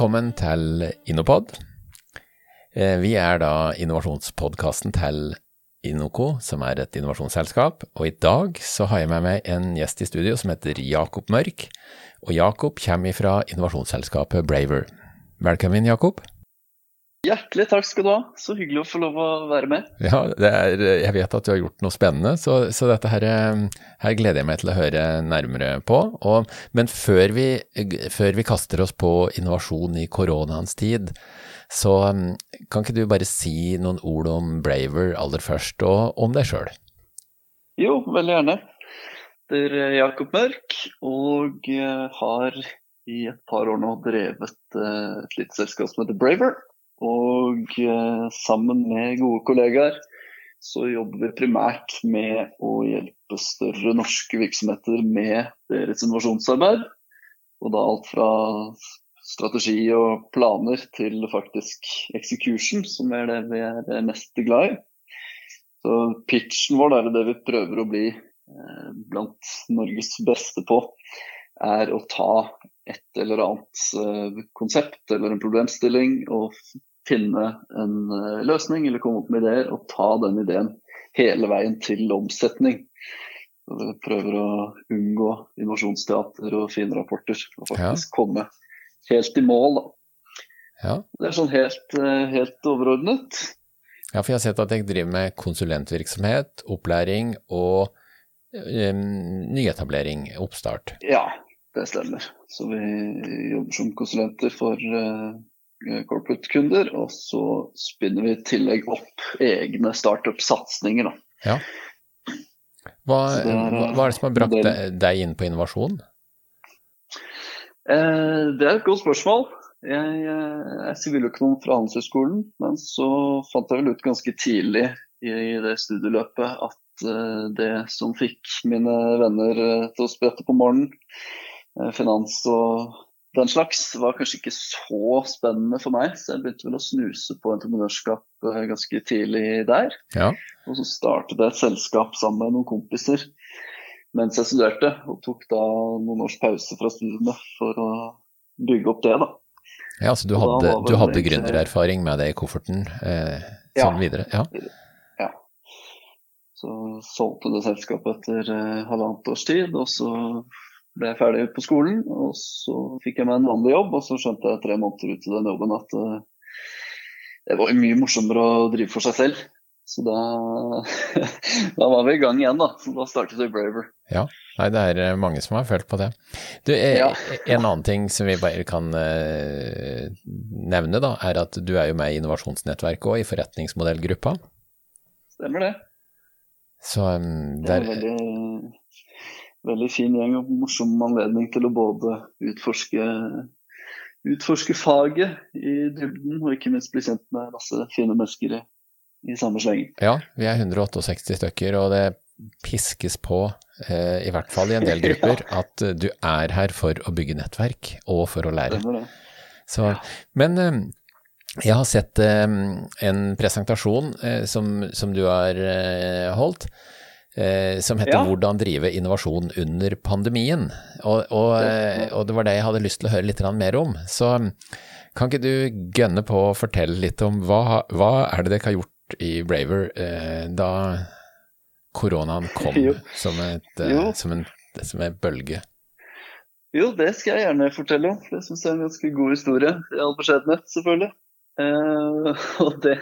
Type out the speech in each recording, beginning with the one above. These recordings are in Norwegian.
Velkommen til Innopod. Eh, vi er da innovasjonspodkasten til Inoco, som er et innovasjonsselskap, og i dag så har jeg med meg en gjest i studio som heter Jakob Mørk, og Jakob kommer fra innovasjonsselskapet Braver. Velkommen, Jakob. Hjertelig takk skal du ha. Så hyggelig å få lov å være med. Ja, er, jeg vet at du har gjort noe spennende, så, så dette her, eh, her, gleder jeg meg til å høre nærmere på. Og, men før vi, før vi, kaster oss på innovasjon i koronaens tid, så mm, kan ikke du bare si noen ord om Braver aller først, og om deg sjøl? Jo, veldig gjerne. Det er Jakob Mørk, og har i et par år nå drevet eh, et lite selskap som heter Braver og eh, sammen med gode kollegaer så jobber vi primært med å hjelpe større norske virksomheter med deres innovasjonsarbeid. Og da alt fra strategi og planer til faktisk execution, som er det vi er mest glad i. Så pitchen vår, er det vi prøver å bli eh, blant Norges beste på, er å ta et eller annet eh, konsept eller en problemstilling og finne en eh, løsning eller komme opp med ideer og ta den ideen hele veien til omsetning. Vi prøver å unngå innovasjonsteater og fine rapporter og faktisk ja. komme helt i mål. Ja. Det er sånn helt, eh, helt, overordnet. Ja, for jeg har sett at jeg driver med konsulentvirksomhet, opplæring og um, nyetablering, oppstart. Ja, det stemmer. Så vi jobber som konsulenter for uh, corporate-kunder, og så spinner vi i tillegg opp egne startup-satsinger. Ja. Hva, er, hva, er det som har brakt modell... deg inn på innovasjon? Eh, det er et godt spørsmål. Jeg eh, er siviløkonom fra Handelshøyskolen, men så fant jeg vel ut ganske tidlig i det studieløpet at eh, det som fikk mine venner til å sprette på morgenen, finans og den slags var kanskje ikke så spennende for meg, så jeg begynte vel å snuse på entreprenørskap eh, ganske tidlig der. Ja. Og så startet jeg et selskap sammen med noen kompiser mens jeg studerte, og tok da noen års pause fra studiene for å bygge opp det, da. Ja, så du hadde, du hadde gründererfaring med det i kofferten eh, sånn ja. videre? Ja. ja. Så solgte det selskapet etter eh, halvannet års tid, og så ble jeg ferdig på skolen, og så fikk jeg meg en vanlig jobb. Og så skjønte jeg tre måneder ut i den jobben at uh, det var mye morsommere å drive for seg selv. Så da, da var vi i gang igjen, da. Så da startet vi Braver. Ja, nei, det er eh, mange som har følt på det. Du, ja. En annen ting som vi bare kan uh, nevne, da, er at du er jo med i innovasjonsnettverket og i forretningsmodellgruppa. Stemmer det. Så um, der, det er veldig veldig fin gjeng og morsom anledning til å både utforske, utforske faget i dybden, og ikke minst bli kjent med masse fine mennesker i, i samme slengen. Ja, vi er 168 stykker, og det piskes på, eh, i hvert fall i en del grupper, ja. at du er her for å bygge nettverk og for å lære. Så, men eh, jeg har sett eh, en presentasjon eh, som, som, du har eh, holdt Eh, som heter ja. 'Hvordan drive innovasjon under pandemien'. Og, og, eh, og, det var det jeg hadde lyst til å høre litt mer om. Så kan ikke du gønne på å fortelle litt om hva, hva er det dere har gjort i Braver eh, da koronaen kom som, et, eh, som, en, som en bølge? Jo, det skal jeg gjerne fortelle om. Det syns jeg er en ganske god historie. I all beskjedenhet, selvfølgelig. Eh, og det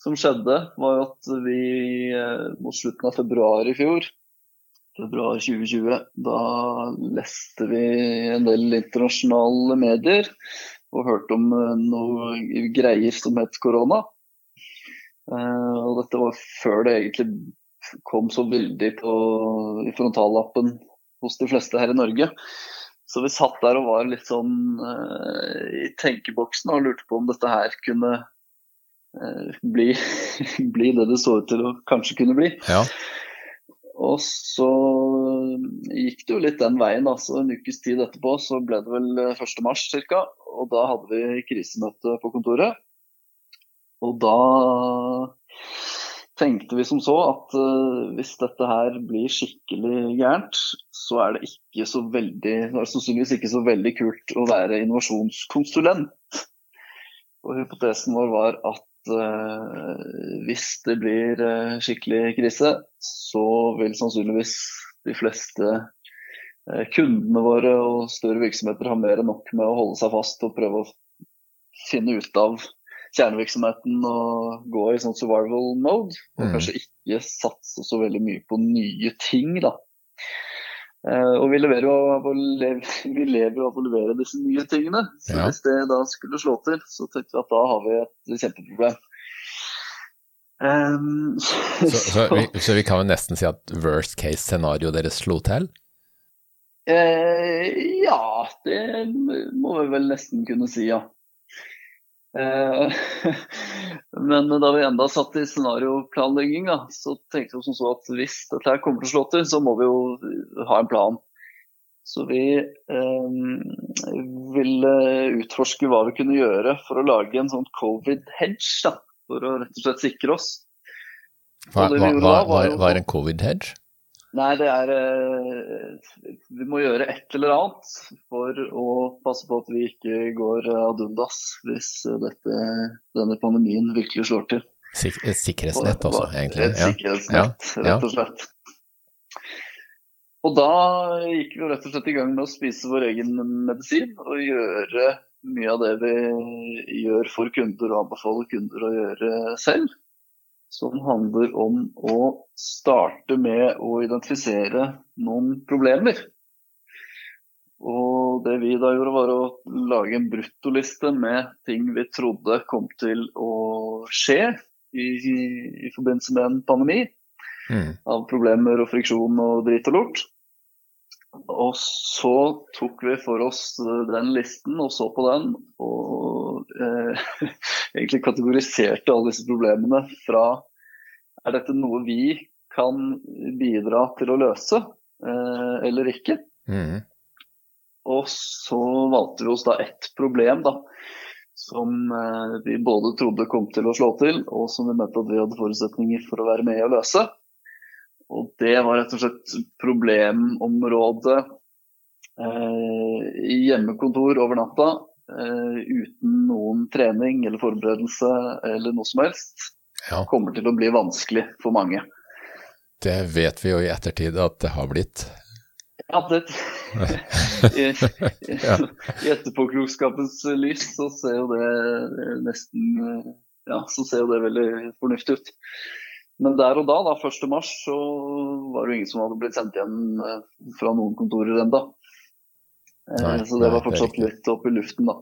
som skjedde, var at vi eh, mot slutten av februar i fjor, februar 2020, da leste vi en del internasjonale medier og hørte om eh, noe greier som het korona. Eh, og dette var før det egentlig kom så veldig på, i frontallappen hos de fleste her i Norge. Så vi satt der og var litt sånn i tenkeboksen og lurte på om dette her kunne bli, bli, det det så ut til å kanskje kunne bli. Ja. Og så gikk det jo litt den veien. altså En ukes tid etterpå så ble det vel 1. Eh, ca. Og da hadde vi krisemøte på kontoret. Og da tenkte vi som så at uh, hvis dette her blir skikkelig gærent, så er det ikke så veldig, det er sannsynligvis ikke så veldig kult å være innovasjonskonsulent. Og hypotesen vår var at hvis det blir uh, skikkelig krise, så vil sannsynligvis de fleste kundene våre og større virksomheter ha mer enn nok med å holde seg fast og prøve å finne ut av kjernevirksomheten og gå i sånn survival mode. Og mm. kanskje ikke satse så veldig mye på nye ting, da. Uh, og vi leverer jo av å vi lever av å levere disse nye tingene. Så ja. hvis det da skulle slå til, så tenkte vi at da har vi et kjempeproblem. Um, så, så, vi, så, vi, kan jo nesten si at worst case scenario deres slo til? Eh, ja, det må vi vel nesten kunne si, ja. Eh, men da vi enda satt i scenarioplanlegging, så tenkte vi som så at hvis dette her kommer til å slå til, så må vi jo ha en plan. Så vi eh, ville utforske hva vi kunne gjøre for å lage en sånn covid-hedge. For å rett og slett sikre oss. Hva, hva, hva, hva er en covid-hedge? Nei, det er eh, Vi må gjøre et eller annet for å passe på at vi ikke går ad undas hvis dette, denne pandemien virkelig slår til. Sik et sikkerhetsnett også, egentlig. Et sikkerhetsnett, ja. rett og slett. Og da gikk vi rett og slett i gang med å spise vår egen medisin og gjøre mye av det vi gjør for kunder og anbefaler kunder å gjøre selv som handler om å starte med å identifisere noen problemer. Og det vi da gjorde, var å lage en bruttoliste med ting vi trodde kom til å skje i, i, i forbindelse med en pandemi. Mm. Av problemer og friksjon og drit og lort. Og så tok vi for oss den listen og så på den, og egentlig kategoriserte alle disse problemene fra er dette noe vi kan bidra til å løse, eh, eller ikke. Mm. Og så valgte vi oss da ett problem da, som eh, vi både trodde kom til å slå til, og som vi mente at vi hadde forutsetninger for å være med å løse. Og det var rett og slett problemområdet eh, hjemmekontor over natta eh, uten noen trening eller forberedelse eller noe som helst. Ja. Kommer til å bli vanskelig for mange. Det vet vi jo i ettertid at det har blitt. Ja, det, i, i, i etterpåklokskapens lys så ser jo det nesten Ja, så ser jo det veldig fornuftig ut. Men der og da, da 1. mars, så var det jo ingen som hadde blitt sendt igjen eh, fra noen kontorer ennå. Eh, så det var fortsatt det litt opp i luften, da.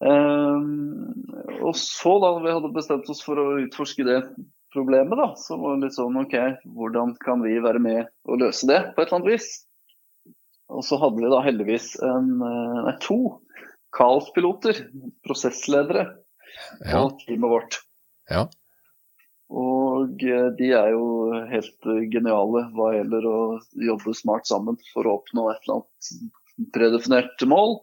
Um, og så, da vi hadde bestemt oss for å utforske det problemet, da, så var det litt sånn OK, hvordan kan vi være med og løse det på et eller annet vis? Og så hadde vi da heldigvis en, eh, nei, to kaospiloter, prosessledere, på ja. teamet vårt. Ja. Og eh, de er jo helt eh, geniale hva gjelder å jobbe smart sammen for å oppnå et eller annet predefinert mål.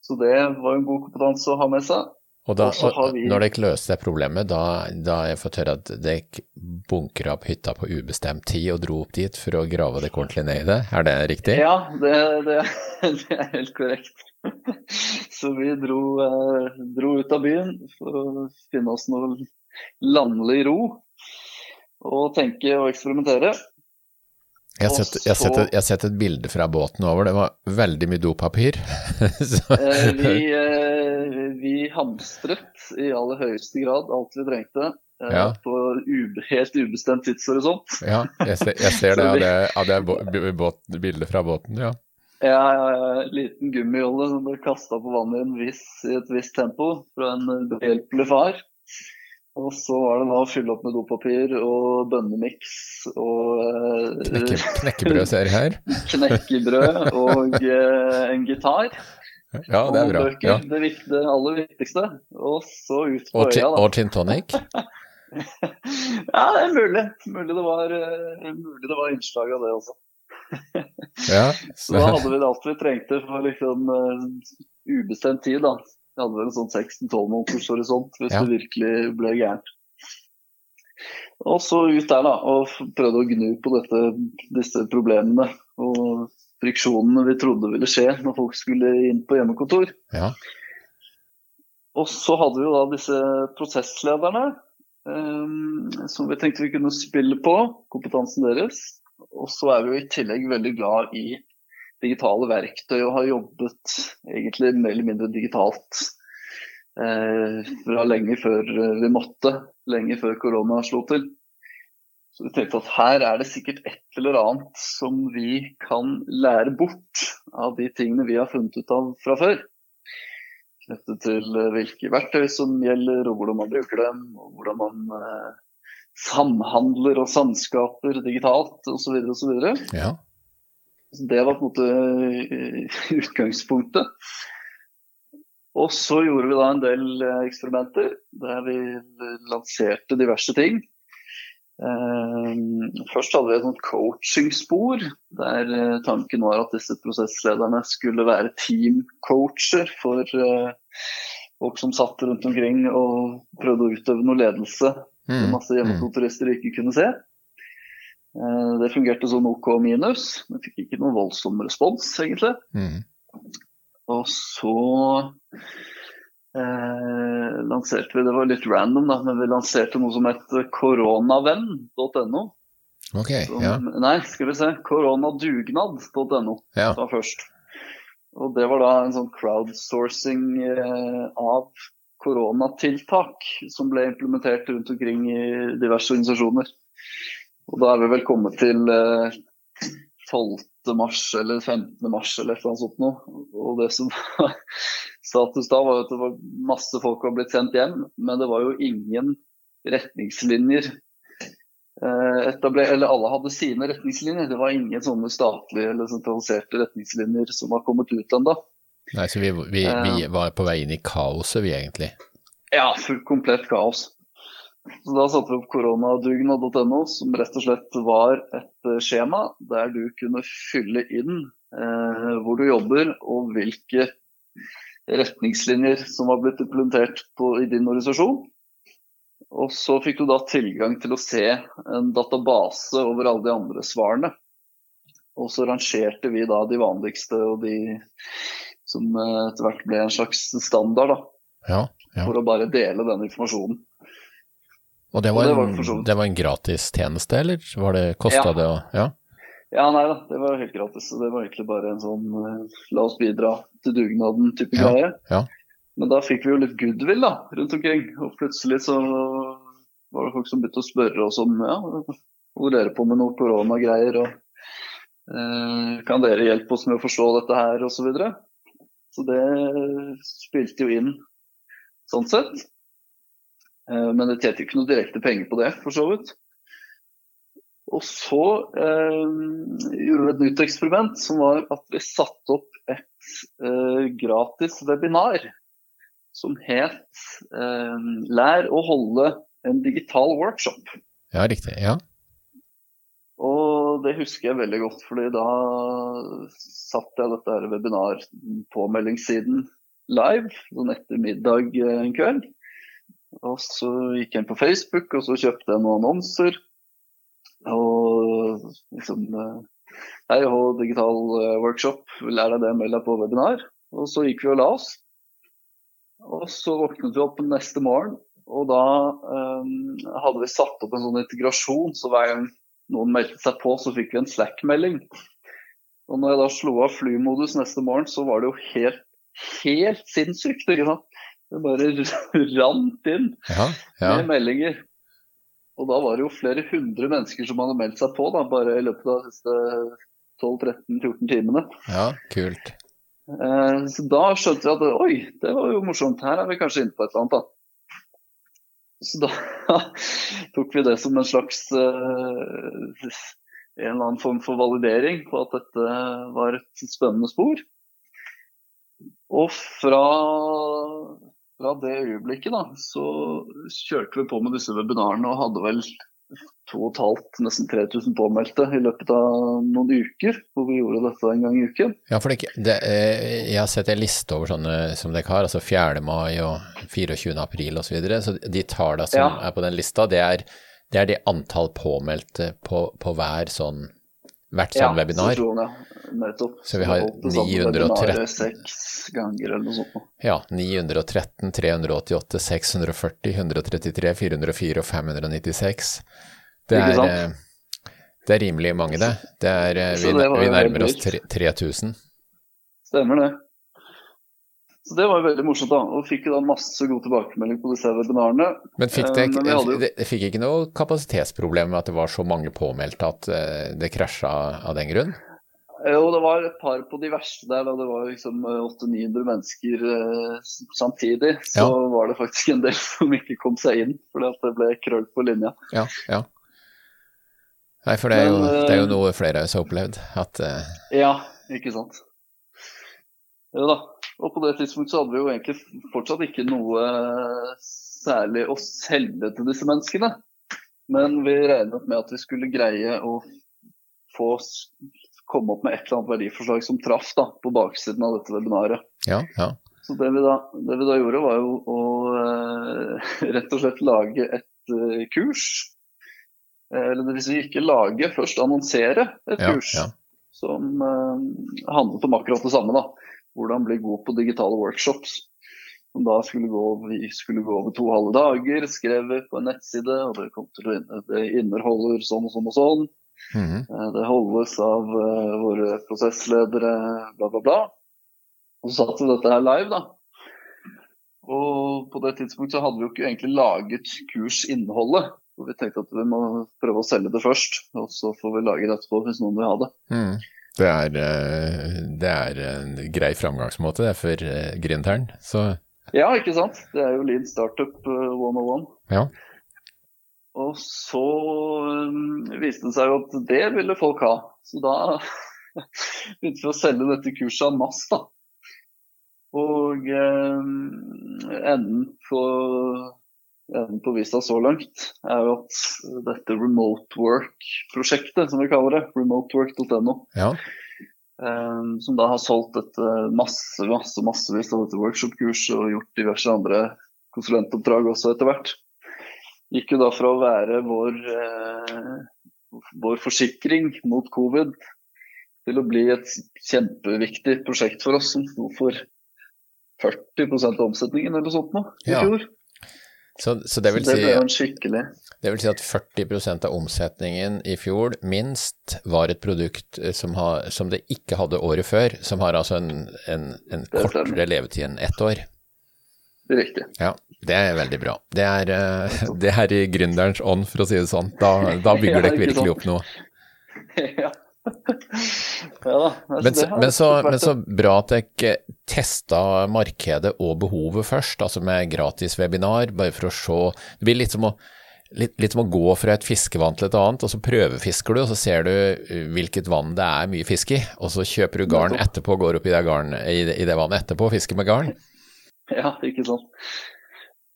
Så det var en god kompetanse å ha med seg. Og, da, og vi... Når dere løste det problemet, da, da jeg fått høre at dere bunkra opp hytta på ubestemt tid og dro opp dit for å grave dere ordentlig ned i det, er det riktig? Ja, det, det, det er helt korrekt. Så vi dro, eh, dro, ut av byen for å finne oss noe landlig ro og tenke og eksperimentere. Jeg har, sett, jeg, har sett, jeg har, sett, et bilde fra båten over, det var veldig mye dopapir. eh, vi, eh, vi, hamstret i aller høyeste grad alt vi trengte. Eh, ja. På ube, helt ubestemt tidshorisont. ja, jeg ser, jeg ser det av det, av det bildet fra båten, ja. Ja, ja, ja. Liten gummijolle som ble kasta på vannet i, en viss, i et visst tempo fra en behjelpelig far. Og så var det da å fylle opp med dopapir og bønnemiks og eh, Knekke, Knekkebrød ser jeg her. knekkebrød og eh, en gitar. Ja, det er bra. Og bøker, ja. det, viktig, det, aller viktigste. Og så ut på og øya, da. Og gin tonic? ja, det er mulig. Mulig det var, uh, mulig det var innslag av det også. ja, så. da hadde vi alt vi trengte for liksom ubestemt tid, da. Vi hadde vel en sånn 6-12 måneders horisont hvis ja. det virkelig ble gærent. Og så ut der, da, og prøvde å gnu på dette, disse problemene og friksjonene vi trodde ville skje når folk skulle inn på hjemmekontor. Ja. Og så hadde vi jo da disse prosesslederne um, som vi tenkte vi kunne spille på, kompetansen deres. Og så er vi jo i tillegg veldig glad i digitale verktøy og har jobbet egentlig mer eller mindre digitalt eh, fra lenge før vi måtte, lenge før korona slo til. Så vi tenkte at her er det sikkert et eller annet som vi kan lære bort av de tingene vi har funnet ut av fra før. Knyttet til eh, hvilke verktøy som gjelder, og hvordan man bruker dem, og hvordan man eh, samhandler og samskaper digitalt osv. osv. ja. Det var på en måte eh, utgangspunktet. Og så gjorde vi da en del eh, eksperimenter der vi lanserte diverse ting. Eh, først hadde vi et sånt coachingspor, der tanken var at disse prosesslederne skulle være teamcoacher for folk som satt rundt omkring og prøvde å utøve noe ledelse. Mm. Masse hjemmekontorister ikke kunne se. Eh, det fungerte sånn OK minus, men fikk ikke noen voldsom respons, egentlig. Mm. Og så eh, lanserte vi, det var litt random, da, men vi lanserte noe som het koronavenn.no. Okay, ja. Nei, skal vi se. Koronadugnad.no ja. var først. Og det var da en sånn crowdsourcing eh, av koronatiltak som ble implementert rundt omkring i diverse organisasjoner. Og da er vi vel kommet til 12. Eh, mars eller 15. mars eller et eller annet sånt noe. Og det som var status da, var at det var masse folk var blitt sendt hjem, men det var jo ingen retningslinjer Etabler, eller alle hadde sine retningslinjer. Det var ingen sånne statlige eller sentraliserte retningslinjer som var kommet ut ennå. Nei, så vi, vi, vi, eh. var på vei inn i kaoset, vi egentlig? Ja, fullt komplett kaos. Så Da satte vi opp koronadugnad.no, som rett og slett var et eh, skjema der du kunne fylle inn eh, hvor du jobber og hvilke retningslinjer som var blitt implementert på, i din organisasjon. Og så fikk du da tilgang til å se en database over alle de andre svarene. Og så rangerte vi da de vanligste og de som eh, etter hvert ble en slags standard. da. Ja, ja. For å bare dele den informasjonen. Og det var, og det var, en, det var en gratis tjeneste, eller var det, kosta ja. det å ja? ja, nei da, det var helt gratis. Det var egentlig bare en sånn eh, la oss bidra til dugnaden-type ja, greie. Ja. Men da fikk vi jo litt goodwill da, rundt omkring. Og plutselig så var det folk som begynte å spørre oss om ja, hvor dere på med noen koronagreier. og eh, Kan dere hjelpe oss med å forstå dette her, osv. Så, videre. så det spilte jo inn sånn sett. Eh, men det tjente ikke noe direkte penger på det, for så vidt. Og så eh, gjorde vi et nytt eksperiment, som var at vi satte opp et eh, gratis webinar som het eh, 'Lær å holde en digital workshop'. Ja, riktig. Ja. Og det husker jeg veldig godt, fordi da satt jeg dette webinar-påmeldingssiden live sånn etter middag eh, en kveld. Og så gikk jeg inn på Facebook og så kjøpte jeg noen annonser. Og liksom eh, Hei og digital eh, workshop, lær deg det, meld deg på webinar. Og så gikk vi og la oss. Og så våknet vi opp neste morgen, og da um, hadde vi satt opp en sånn integrasjon. Så hver gang noen meldte seg på, så fikk vi en Slack-melding. Og når jeg da slo av flymodus neste morgen, så var det jo helt, helt sinnssykt. ikke sant? Det bare rant inn ja, ja. med meldinger. Og da var det jo flere hundre mennesker som hadde meldt seg på da, bare i løpet av de siste 12-13-14 timene. Ja, kult. Eh, så da skjønte jeg at oi, det var jo morsomt, her er vi kanskje inne på et eller annet. da. Så da tok vi det som en slags uh, en eller annen form for validering på at dette var et spennende spor. Og fra fra det øyeblikket da, så kjørte vi på med disse webinarene og hadde vel 2500, nesten 3000 påmeldte i løpet av noen uker, hvor vi gjorde dette en gang i uken. Ja, for det, det, eh, jeg har sett en liste over sånne som dere har, altså 4. mai og 24. april osv. Så, videre, så de tallene som ja. er på den lista, det er Det er det antall påmeldte på, på hver sånn hvert sånn ja, webinar. Sesjon, ja. Nettopp. Så vi har holdt 913. Seks ganger eller noe sånt. Ja, 913, 388, 640, 133, 404 og 596. Det er, eh, det er rimelig mange, det. det er, eh, vi, vi nærmer oss 3000. Stemmer det. Så det var jo veldig morsomt, da. Og fikk da masse god tilbakemelding på disse webinarene. Men fikk Eh, det, men vi hadde det, fikk ikke noe kapasitetsproblem med at det var så mange påmeldte at eh, det krasja av den grunn? Jo, det var et par på de verste der. da Det var liksom 800-900 mennesker eh, samtidig. Så Ja. var det faktisk en del som ikke kom seg inn fordi at det ble krøll på linja. Ja, ja. Nei, for det er, jo, Men, eh, det er jo noe flere har opplevd. At uh... Ja, ikke sant. Jo da. Og på det tidspunktet så hadde vi jo egentlig fortsatt ikke noe særlig å selge til disse menneskene. Men vi regnet med at vi skulle greie å få komme opp med et eller annet verdiforslag som traff da, på baksiden av dette webinaret. ja, ja. Så det vi da, det vi da gjorde, var jo å eh, rett og slett lage et eh, kurs. Eh, Eller det vil si ikke lage, først annonsere et Ja, kurs som handlet om akkurat det samme. da. Hvordan bli god på digitale workshops. Som da skulle gå, vi skulle gå over to halve dager, skrev på en nettside. og Det, kom til å inne, det inneholder sånn og sånn og sånn. Mm -hmm. Det holdes av eh, våre prosessledere, bla, bla, bla. Og så satte vi dette her live, da. Og på det tidspunktet så hadde vi jo ikke egentlig laget kursinnholdet. Og vi tenkte at vi må prøve å selge det først, og så får vi lage det etterpå hvis noen vil ha det. Mhm. Det er, eh, det er en grei framgangsmåte det er for eh, gründeren. Ja, ikke sant? Det er jo Lean Startup eh, 101. ja. Og så viste det seg jo at det ville folk ha. Så da begynte vi å selge dette kurset av mass, da. Og eh, enden på på Vista så langt er jo at dette remote work-prosjektet, som vi kaller det, remotework.no, ja. um, som da har solgt dette masse, masse, massevis av dette workshop-kurset og gjort diverse andre konsulentoppdrag også etter hvert gikk jo da fra å være vår, eh, vår forsikring mot covid til å bli et kjempeviktig prosjekt for oss, som sto for 40% av omsetningen eller sånt nå i Ja. fjor. Så, så det vil Så det si ble jo en skikkelig Det vil si at 40% av omsetningen i fjor minst var et produkt eh, som, ha, som det ikke hadde året før, som har altså en, en, en kortere levetid enn ett år. riktig. Ja, det er veldig bra. Det er, eh, det er i gründerens ånd, for å si det sånn. Da, da bygger Ja, dere virkelig opp noe. ja. ja da. Men, men, så, men så bra at dere testa markedet og behovet først, altså med gratis webinar, bare for å se Det blir litt som å, litt, litt som å gå fra et fiskevann til et annet, og så prøvefisker du, og så ser du uh, hvilket vann det er mye fisk i, og så kjøper du garn etterpå, etterpå, går opp i det, garn, i det, i det vannet etterpå og fisker med garn. Ja, ikke sant.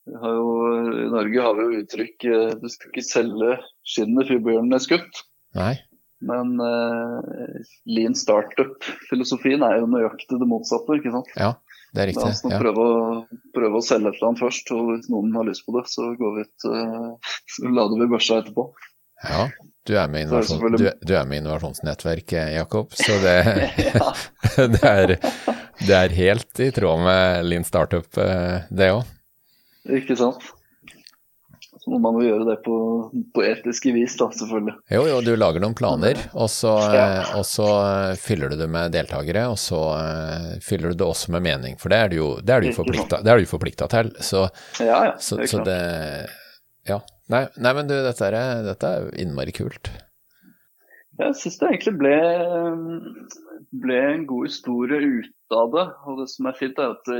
Jo, I Norge har vi jo uttrykk eh, du skal ikke selge skinnet før bjørnen er skutt. Nei. Men uh, lean startup-filosofien er jo nøyaktig det motsatte. ikke sant? Ja, det er riktig. Altså, Ja. prøve, å, prøve å selge et eller annet først, og hvis noen har lyst på det, så går vi ut, uh, så lader vi børsa etterpå. ja. Du er med i innovasjon, er innovasjonsnettverket, Jakob, så det, det, er, det er helt i tråd med Lean Startup, eh, det òg. ikke sant? Så må man jo gjøre det på, på etiske vis, da, selvfølgelig. Jo, jo, du lager noen planer, og så, Ja. eh, og så eh, fyller du det med deltakere, og så eh, fyller du det også med mening, for det er du jo, det er du forplikta, er du forplikta til. Så, Ja, ja. så, så det Ja. Nei, nei men du, dette er, dette er innmari kult. Jeg syns det egentlig ble, ble en god historie ut av det. Og det som er fint, er at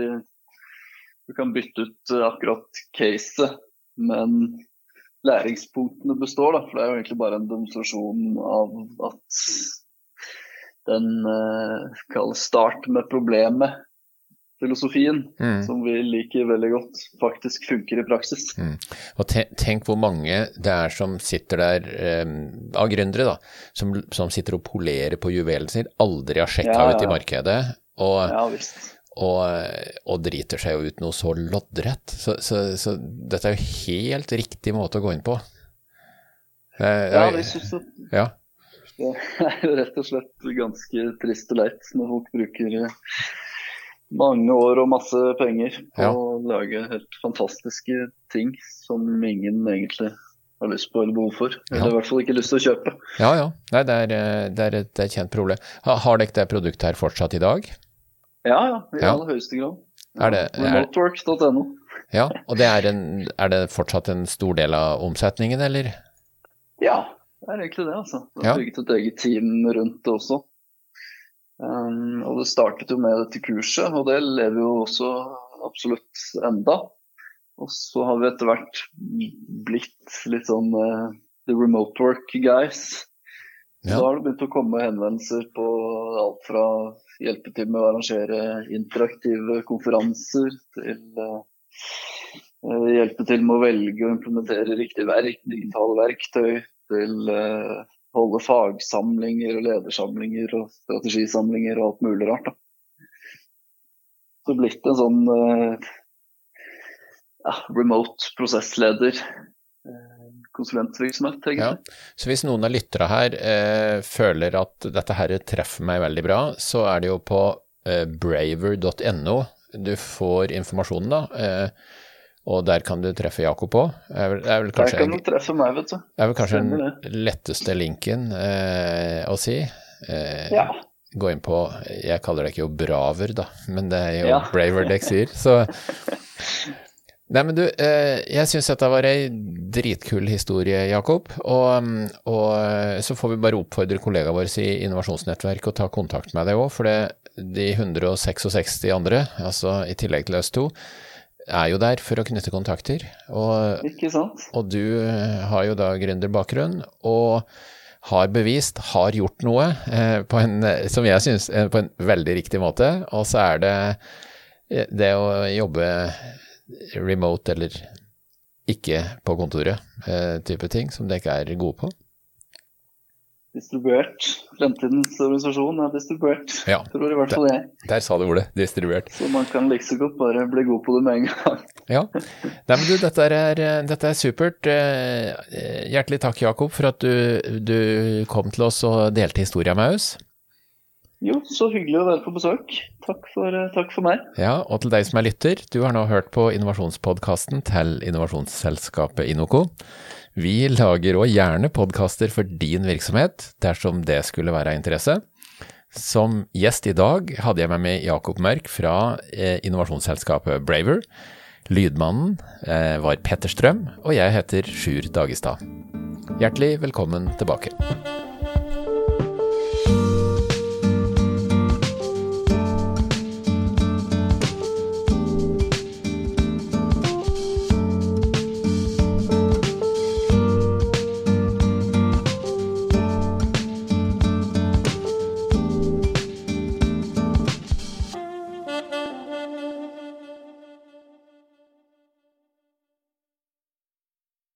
du kan bytte ut akkurat caset, men læringspunktene består. da, For det er jo egentlig bare en demonstrasjon av at den uh, start med problemet-filosofien, Mm. som vi liker veldig godt, faktisk funker i praksis. Og te, tenk hvor mange det er som sitter der, um, av gründere, da, som, som sitter og polerer på juvelen sin, aldri har sjekka Ja, ja, ut i markedet, og, Ja visst. Og, og driter seg jo ut noe så loddrett. Så, så, så dette er jo helt riktig måte å gå inn på. Eh, Ja, det syns det ja. det er rett og slett ganske trist og leit når folk bruker eh, mange år og masse penger på Ja. å lage helt fantastiske ting som ingen egentlig har lyst på eller behov for. Eller Ja. i hvert fall ikke lyst til å kjøpe. Ja, ja. Nei, det er, eh, det er et, det er kjent problem. Ha, har dere det produktet her fortsatt i dag? Ja, ja, i Ja. aller høyeste grad. Er det- er- Remotework.no. Ja, og det er, en, er det fortsatt en stor del av omsetningen, eller? Ja, det er egentlig det, altså. Vi Ja. har bygget et eget team rundt det også. Um, og det startet jo med dette kurset, og det lever jo også absolutt enda. Og så har vi etter hvert blitt litt sånn uh, the remote work guys. Ja. Da har det begynt å komme henvendelser på alt fra hjelpe til med å arrangere interaktive konferanser, til eh, eh, hjelpe til med å velge og implementere riktig verk, digitale verktøy, til uh, holde fagsamlinger og ledersamlinger og strategisamlinger og alt mulig rart. Da. Så blitt en sånn uh, ja, remote prosessleder. Konsulentvirksomhet, egentlig. Ja. Så hvis noen av lytterne her eh, føler at dette her treffer meg veldig bra, så er det jo på eh, braver.no du får informasjonen, da. Eh, og der kan du treffe Jakob òg. Er er Der kan du treffe meg, vet du. det er vel kanskje den letteste linken eh, å si. Eh, Ja. Gå inn på Jeg kaller det ikke jo Braver, da, men det er jo Ja. Braver dere sier. Så Nei, men du, eh, jeg syns dette var ei dritkul historie, Jakob. Og, og så får vi bare oppfordre kollegaene våre i Innovasjonsnettverk å ta kontakt med deg òg, for det, de 166 andre, altså i tillegg til oss to, er jo der for å knytte kontakter. Og, og du har jo da gründerbakgrunn, og har bevist, har gjort noe, eh, på en, som jeg syns, eh, på en veldig riktig måte. Og så er det eh, det å jobbe remote eller ikke på kontoret, eh, type ting, som dere ikke er gode på. Distribuert. Fremtidens organisasjon er distribuert. Ja, Tror i hvert fall jeg. der sa du ordet, distribuert. Så man kan like så godt bare bli god på det med en gang. Ja. Nei, men du, dette er, dette er supert. Eh, Hjertelig takk, Jakob, for at du, du kom til oss og delte historia med oss. Jo, så hyggelig å være på besøk. Takk for, eh, takk for meg. Ja, og til deg som er lytter, du har nå hørt på innovasjonspodkasten til innovasjonsselskapet Inoco. Vi lager òg gjerne podkaster for din virksomhet, dersom det skulle være av interesse. Som gjest i dag hadde jeg med meg Jakob Mørk fra eh, innovasjonsselskapet Braver. Lydmannen eh, var Petter Strøm, og jeg heter Sjur Dagestad. Hjertelig velkommen tilbake.